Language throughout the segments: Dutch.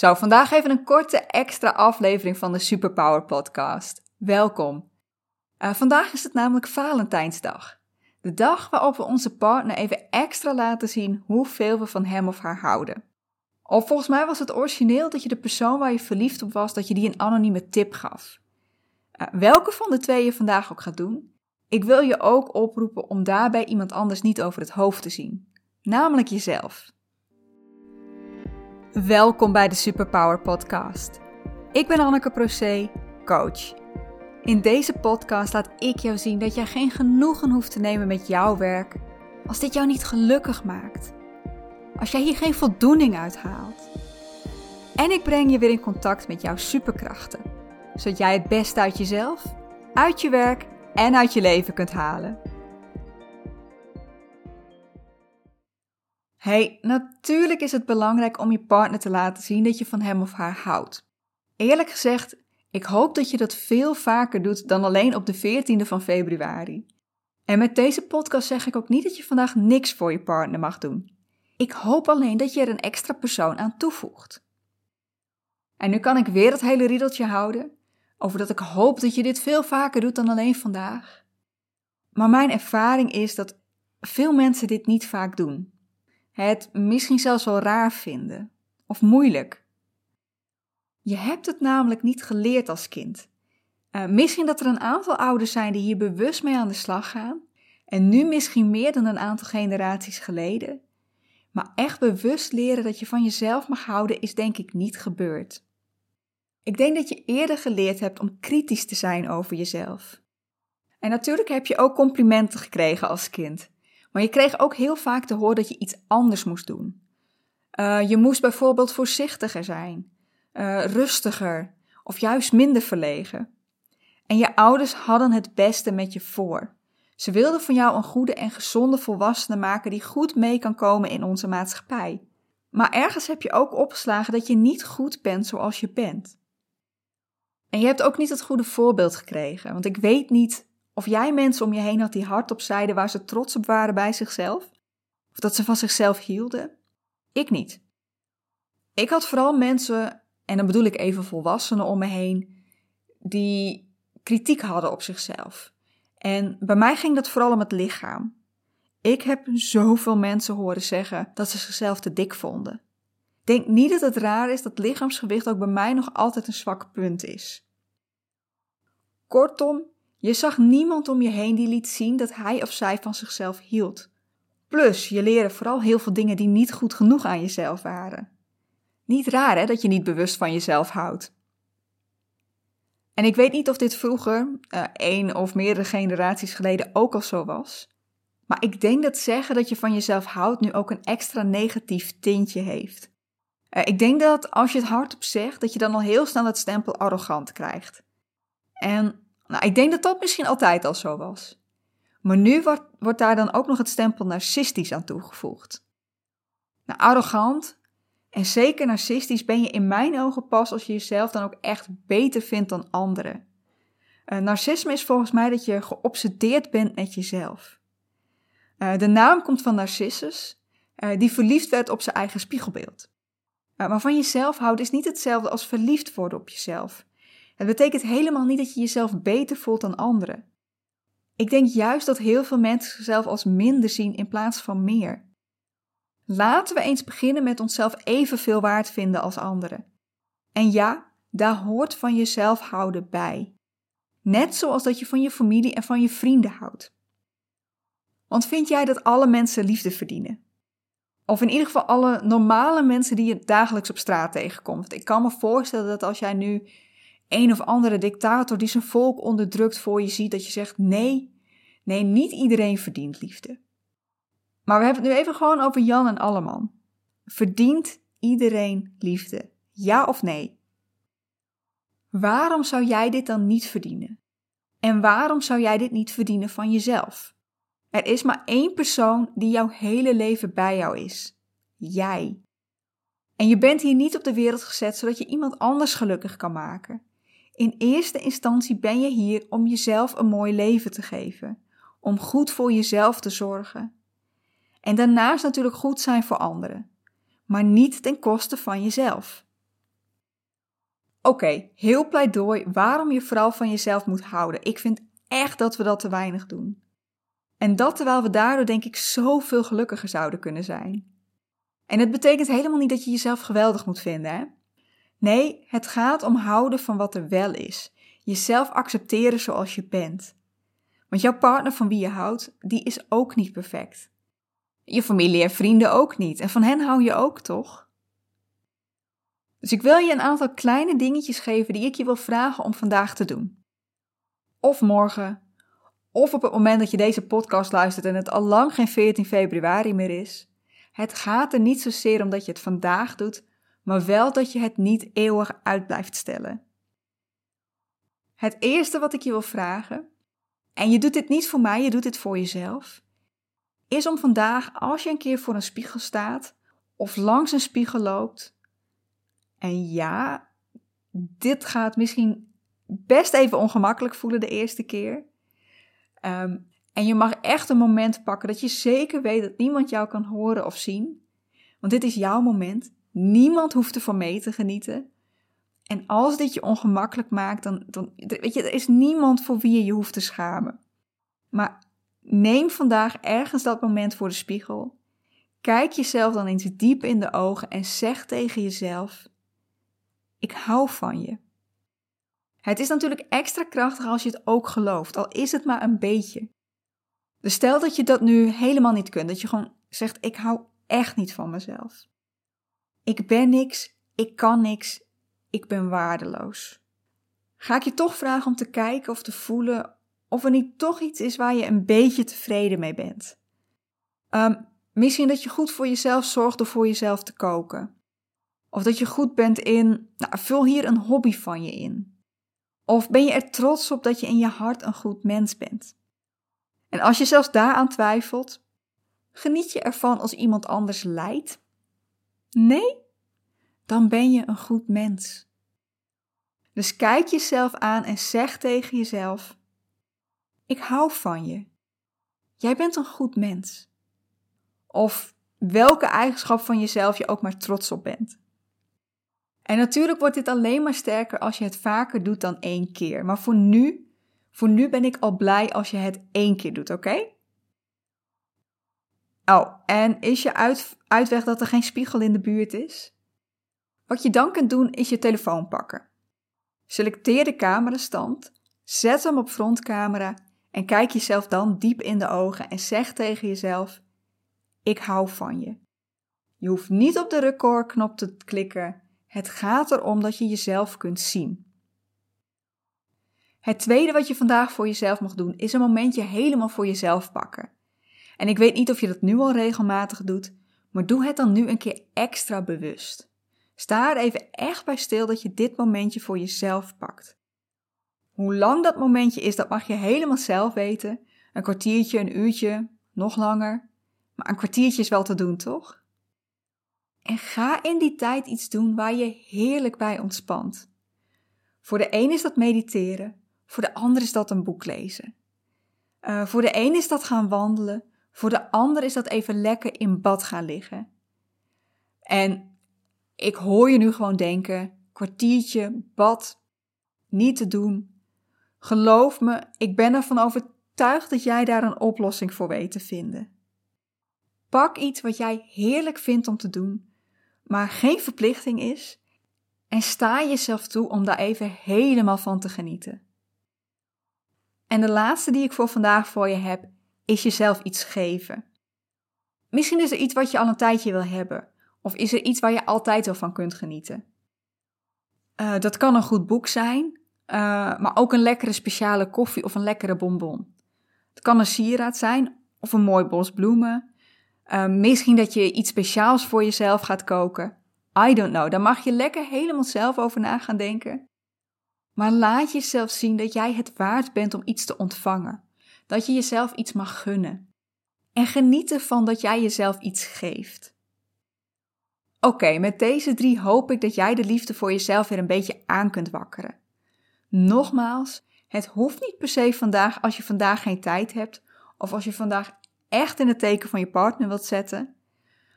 Zo, vandaag even een korte extra aflevering van de Superpower Podcast. Welkom. Uh, vandaag is het namelijk Valentijnsdag. De dag waarop we onze partner even extra laten zien hoeveel we van hem of haar houden. Of volgens mij was het origineel dat je de persoon waar je verliefd op was, dat je die een anonieme tip gaf. Uh, welke van de twee je vandaag ook gaat doen, ik wil je ook oproepen om daarbij iemand anders niet over het hoofd te zien. Namelijk jezelf. Welkom bij de Superpower Podcast. Ik ben Anneke Procé, coach. In deze podcast laat ik jou zien dat jij geen genoegen hoeft te nemen met jouw werk als dit jou niet gelukkig maakt. Als jij hier geen voldoening uit haalt. En ik breng je weer in contact met jouw superkrachten, zodat jij het beste uit jezelf, uit je werk en uit je leven kunt halen. Hey, natuurlijk is het belangrijk om je partner te laten zien dat je van hem of haar houdt. Eerlijk gezegd, ik hoop dat je dat veel vaker doet dan alleen op de 14e van februari. En met deze podcast zeg ik ook niet dat je vandaag niks voor je partner mag doen. Ik hoop alleen dat je er een extra persoon aan toevoegt. En nu kan ik weer het hele riedeltje houden over dat ik hoop dat je dit veel vaker doet dan alleen vandaag. Maar mijn ervaring is dat veel mensen dit niet vaak doen het misschien zelfs wel raar vinden of moeilijk. Je hebt het namelijk niet geleerd als kind. Uh, misschien dat er een aantal ouders zijn die hier bewust mee aan de slag gaan, en nu misschien meer dan een aantal generaties geleden. Maar echt bewust leren dat je van jezelf mag houden is denk ik niet gebeurd. Ik denk dat je eerder geleerd hebt om kritisch te zijn over jezelf. En natuurlijk heb je ook complimenten gekregen als kind. Maar je kreeg ook heel vaak te horen dat je iets anders moest doen. Uh, je moest bijvoorbeeld voorzichtiger zijn, uh, rustiger of juist minder verlegen. En je ouders hadden het beste met je voor. Ze wilden van jou een goede en gezonde volwassene maken die goed mee kan komen in onze maatschappij. Maar ergens heb je ook opgeslagen dat je niet goed bent zoals je bent. En je hebt ook niet het goede voorbeeld gekregen, want ik weet niet of jij mensen om je heen had die hardop zeiden waar ze trots op waren bij zichzelf? Of dat ze van zichzelf hielden? Ik niet. Ik had vooral mensen, en dan bedoel ik even volwassenen om me heen, die kritiek hadden op zichzelf. En bij mij ging dat vooral om het lichaam. Ik heb zoveel mensen horen zeggen dat ze zichzelf te dik vonden. Denk niet dat het raar is dat lichaamsgewicht ook bij mij nog altijd een zwak punt is. Kortom, je zag niemand om je heen die liet zien dat hij of zij van zichzelf hield. Plus, je leerde vooral heel veel dingen die niet goed genoeg aan jezelf waren. Niet raar hè, dat je niet bewust van jezelf houdt. En ik weet niet of dit vroeger, uh, één of meerdere generaties geleden, ook al zo was. Maar ik denk dat zeggen dat je van jezelf houdt nu ook een extra negatief tintje heeft. Uh, ik denk dat als je het hardop zegt, dat je dan al heel snel het stempel arrogant krijgt. En nou, ik denk dat dat misschien altijd al zo was. Maar nu wordt, daar dan ook nog het stempel narcistisch aan toegevoegd. Nou, arrogant en zeker narcistisch ben je in mijn ogen pas als je jezelf dan ook echt beter vindt dan anderen. Uh, narcisme is volgens mij dat je geobsedeerd bent met jezelf. Uh, de naam komt van Narcissus, uh, die verliefd werd op zijn eigen spiegelbeeld. maar van jezelf houden is niet hetzelfde als verliefd worden op jezelf. Het betekent helemaal niet dat je jezelf beter voelt dan anderen. Ik denk juist dat heel veel mensen zichzelf als minder zien in plaats van meer. Laten we eens beginnen met onszelf evenveel waard vinden als anderen. En ja, daar hoort van jezelf houden bij. Net zoals dat je van je familie en van je vrienden houdt. Want vind jij dat alle mensen liefde verdienen? Of in ieder geval alle normale mensen die je dagelijks op straat tegenkomt. Ik kan me voorstellen dat als jij nu een of andere dictator die zijn volk onderdrukt voor je ziet, dat je zegt: nee, nee, niet iedereen verdient liefde. Maar we hebben het nu even gewoon over Jan en Alleman. Verdient iedereen liefde? Ja of nee? Waarom zou jij dit dan niet verdienen? En waarom zou jij dit niet verdienen van jezelf? Er is maar één persoon die jouw hele leven bij jou is: jij. En je bent hier niet op de wereld gezet zodat je iemand anders gelukkig kan maken. In eerste instantie ben je hier om jezelf een mooi leven te geven, om goed voor jezelf te zorgen. En daarnaast natuurlijk goed zijn voor anderen, maar niet ten koste van jezelf. Oké, heel pleidooi waarom je vooral van jezelf moet houden. Ik vind echt dat we dat te weinig doen. En dat terwijl we daardoor denk ik zoveel gelukkiger zouden kunnen zijn. En het betekent helemaal niet dat je jezelf geweldig moet vinden, hè? Nee, het gaat om houden van wat er wel is. Jezelf accepteren zoals je bent. Want jouw partner van wie je houdt, die is ook niet perfect. Je familie en vrienden ook niet. En van hen hou je ook, toch? Dus ik wil je een aantal kleine dingetjes geven die ik je wil vragen om vandaag te doen. Of morgen, of op het moment dat je deze podcast luistert en het al lang geen 14 februari meer is. Het gaat er niet zozeer om dat je het vandaag doet, maar wel dat je het niet eeuwig uit blijft stellen. Het eerste wat ik je wil vragen, en je doet dit niet voor mij, je doet dit voor jezelf, is om vandaag, als je een keer voor een spiegel staat of langs een spiegel loopt, en ja, dit gaat misschien best even ongemakkelijk voelen de eerste keer. Ehm, en je mag echt een moment pakken dat je zeker weet dat niemand jou kan horen of zien. Want dit is jouw moment. Niemand hoeft ervan mee te genieten. En als dit je ongemakkelijk maakt, dan, dan weet je, er is niemand voor wie je je hoeft te schamen. Maar neem vandaag ergens dat moment voor de spiegel. Kijk jezelf dan eens diep in de ogen en zeg tegen jezelf: Ik hou van je. Het is natuurlijk extra krachtig als je het ook gelooft, al is het maar een beetje. Dus stel dat je dat nu helemaal niet kunt, dat je gewoon zegt: Ik hou echt niet van mezelf. Ik ben niks, ik kan niks, ik ben waardeloos. Ga ik je toch vragen om te kijken of te voelen of er niet toch iets is waar je een beetje tevreden mee bent. Um, misschien dat je goed voor jezelf zorgt door voor jezelf te koken. Of dat je goed bent in, nou, vul hier een hobby van je in. Of ben je er trots op dat je in je hart een goed mens bent? En als je zelfs daaraan twijfelt, geniet je ervan als iemand anders lijdt? Nee? Dan ben je een goed mens. Dus kijk jezelf aan en zeg tegen jezelf: Ik hou van je. Jij bent een goed mens. Of welke eigenschap van jezelf je ook maar trots op bent. En natuurlijk wordt dit alleen maar sterker als je het vaker doet dan één keer. Maar voor nu, voor nu ben ik al blij als je het één keer doet, oké? Oh, en is je uit, uitweg dat er geen spiegel in de buurt is? Wat je dan kunt doen is je telefoon pakken. Selecteer de camerastand, zet hem op frontcamera en kijk jezelf dan diep in de ogen en zeg tegen jezelf: Ik hou van je. Je hoeft niet op de recordknop te klikken. Het gaat erom dat je jezelf kunt zien. Het tweede wat je vandaag voor jezelf mag doen, is een momentje helemaal voor jezelf pakken. En ik weet niet of je dat nu al regelmatig doet, maar doe het dan nu een keer extra bewust. Sta er even echt bij stil dat je dit momentje voor jezelf pakt. Hoe lang dat momentje is, dat mag je helemaal zelf weten. Een kwartiertje, een uurtje, nog langer. Maar een kwartiertje is wel te doen, toch? En ga in die tijd iets doen waar je heerlijk bij ontspant. Voor de een is dat mediteren, voor de ander is dat een boek lezen. Uh, voor de een is dat gaan wandelen, voor de ander is dat even lekker in bad gaan liggen. En ik hoor je nu gewoon denken: kwartiertje, bad, niet te doen. Geloof me, ik ben ervan overtuigd dat jij daar een oplossing voor weet te vinden. Pak iets wat jij heerlijk vindt om te doen maar geen verplichting is. En sta jezelf toe om daar even helemaal van te genieten. En de laatste die ik voor vandaag voor je heb, is jezelf iets geven. Misschien is er iets wat je al een tijdje wil hebben, of is er iets waar je altijd wel van kunt genieten. Uh, dat kan een goed boek zijn, uh, maar ook een lekkere speciale koffie of een lekkere bonbon. Het kan een sieraad zijn of een mooi bos bloemen, Ehm, misschien dat je iets speciaals voor jezelf gaat koken. I don't know. Daar mag je lekker helemaal zelf over na gaan denken. Maar laat jezelf zien dat jij het waard bent om iets te ontvangen. Dat je jezelf iets mag gunnen. En geniet ervan dat jij jezelf iets geeft. Oké, met deze drie hoop ik dat jij de liefde voor jezelf weer een beetje aan kunt wakkeren. Nogmaals, het hoeft niet per se vandaag als je vandaag geen tijd hebt of als je vandaag echt in het teken van je partner wilt zetten.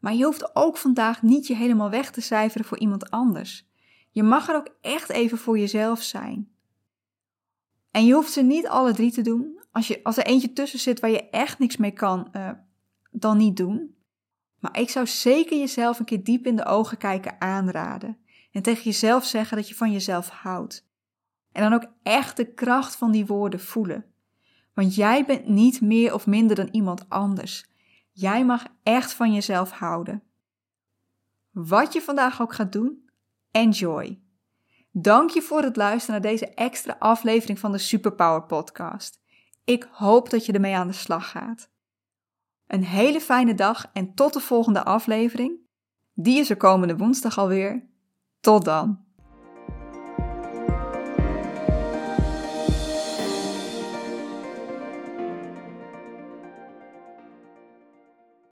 Maar je hoeft ook vandaag niet je helemaal weg te cijferen voor iemand anders. Je mag er ook echt even voor jezelf zijn. En je hoeft ze niet alle drie te doen. Als, je, als er eentje tussen zit waar je echt niks mee kan, uh, dan niet doen. Maar ik zou zeker jezelf een keer diep in de ogen kijken aanraden. En tegen jezelf zeggen dat je van jezelf houdt. En dan ook echt de kracht van die woorden voelen. Want jij bent niet meer of minder dan iemand anders. Jij mag echt van jezelf houden. Wat je vandaag ook gaat doen, enjoy. Dank je voor het luisteren naar deze extra aflevering van de Superpower Podcast. Ik hoop dat je ermee aan de slag gaat. Een hele fijne dag en tot de volgende aflevering. Die is er komende woensdag alweer. Tot dan.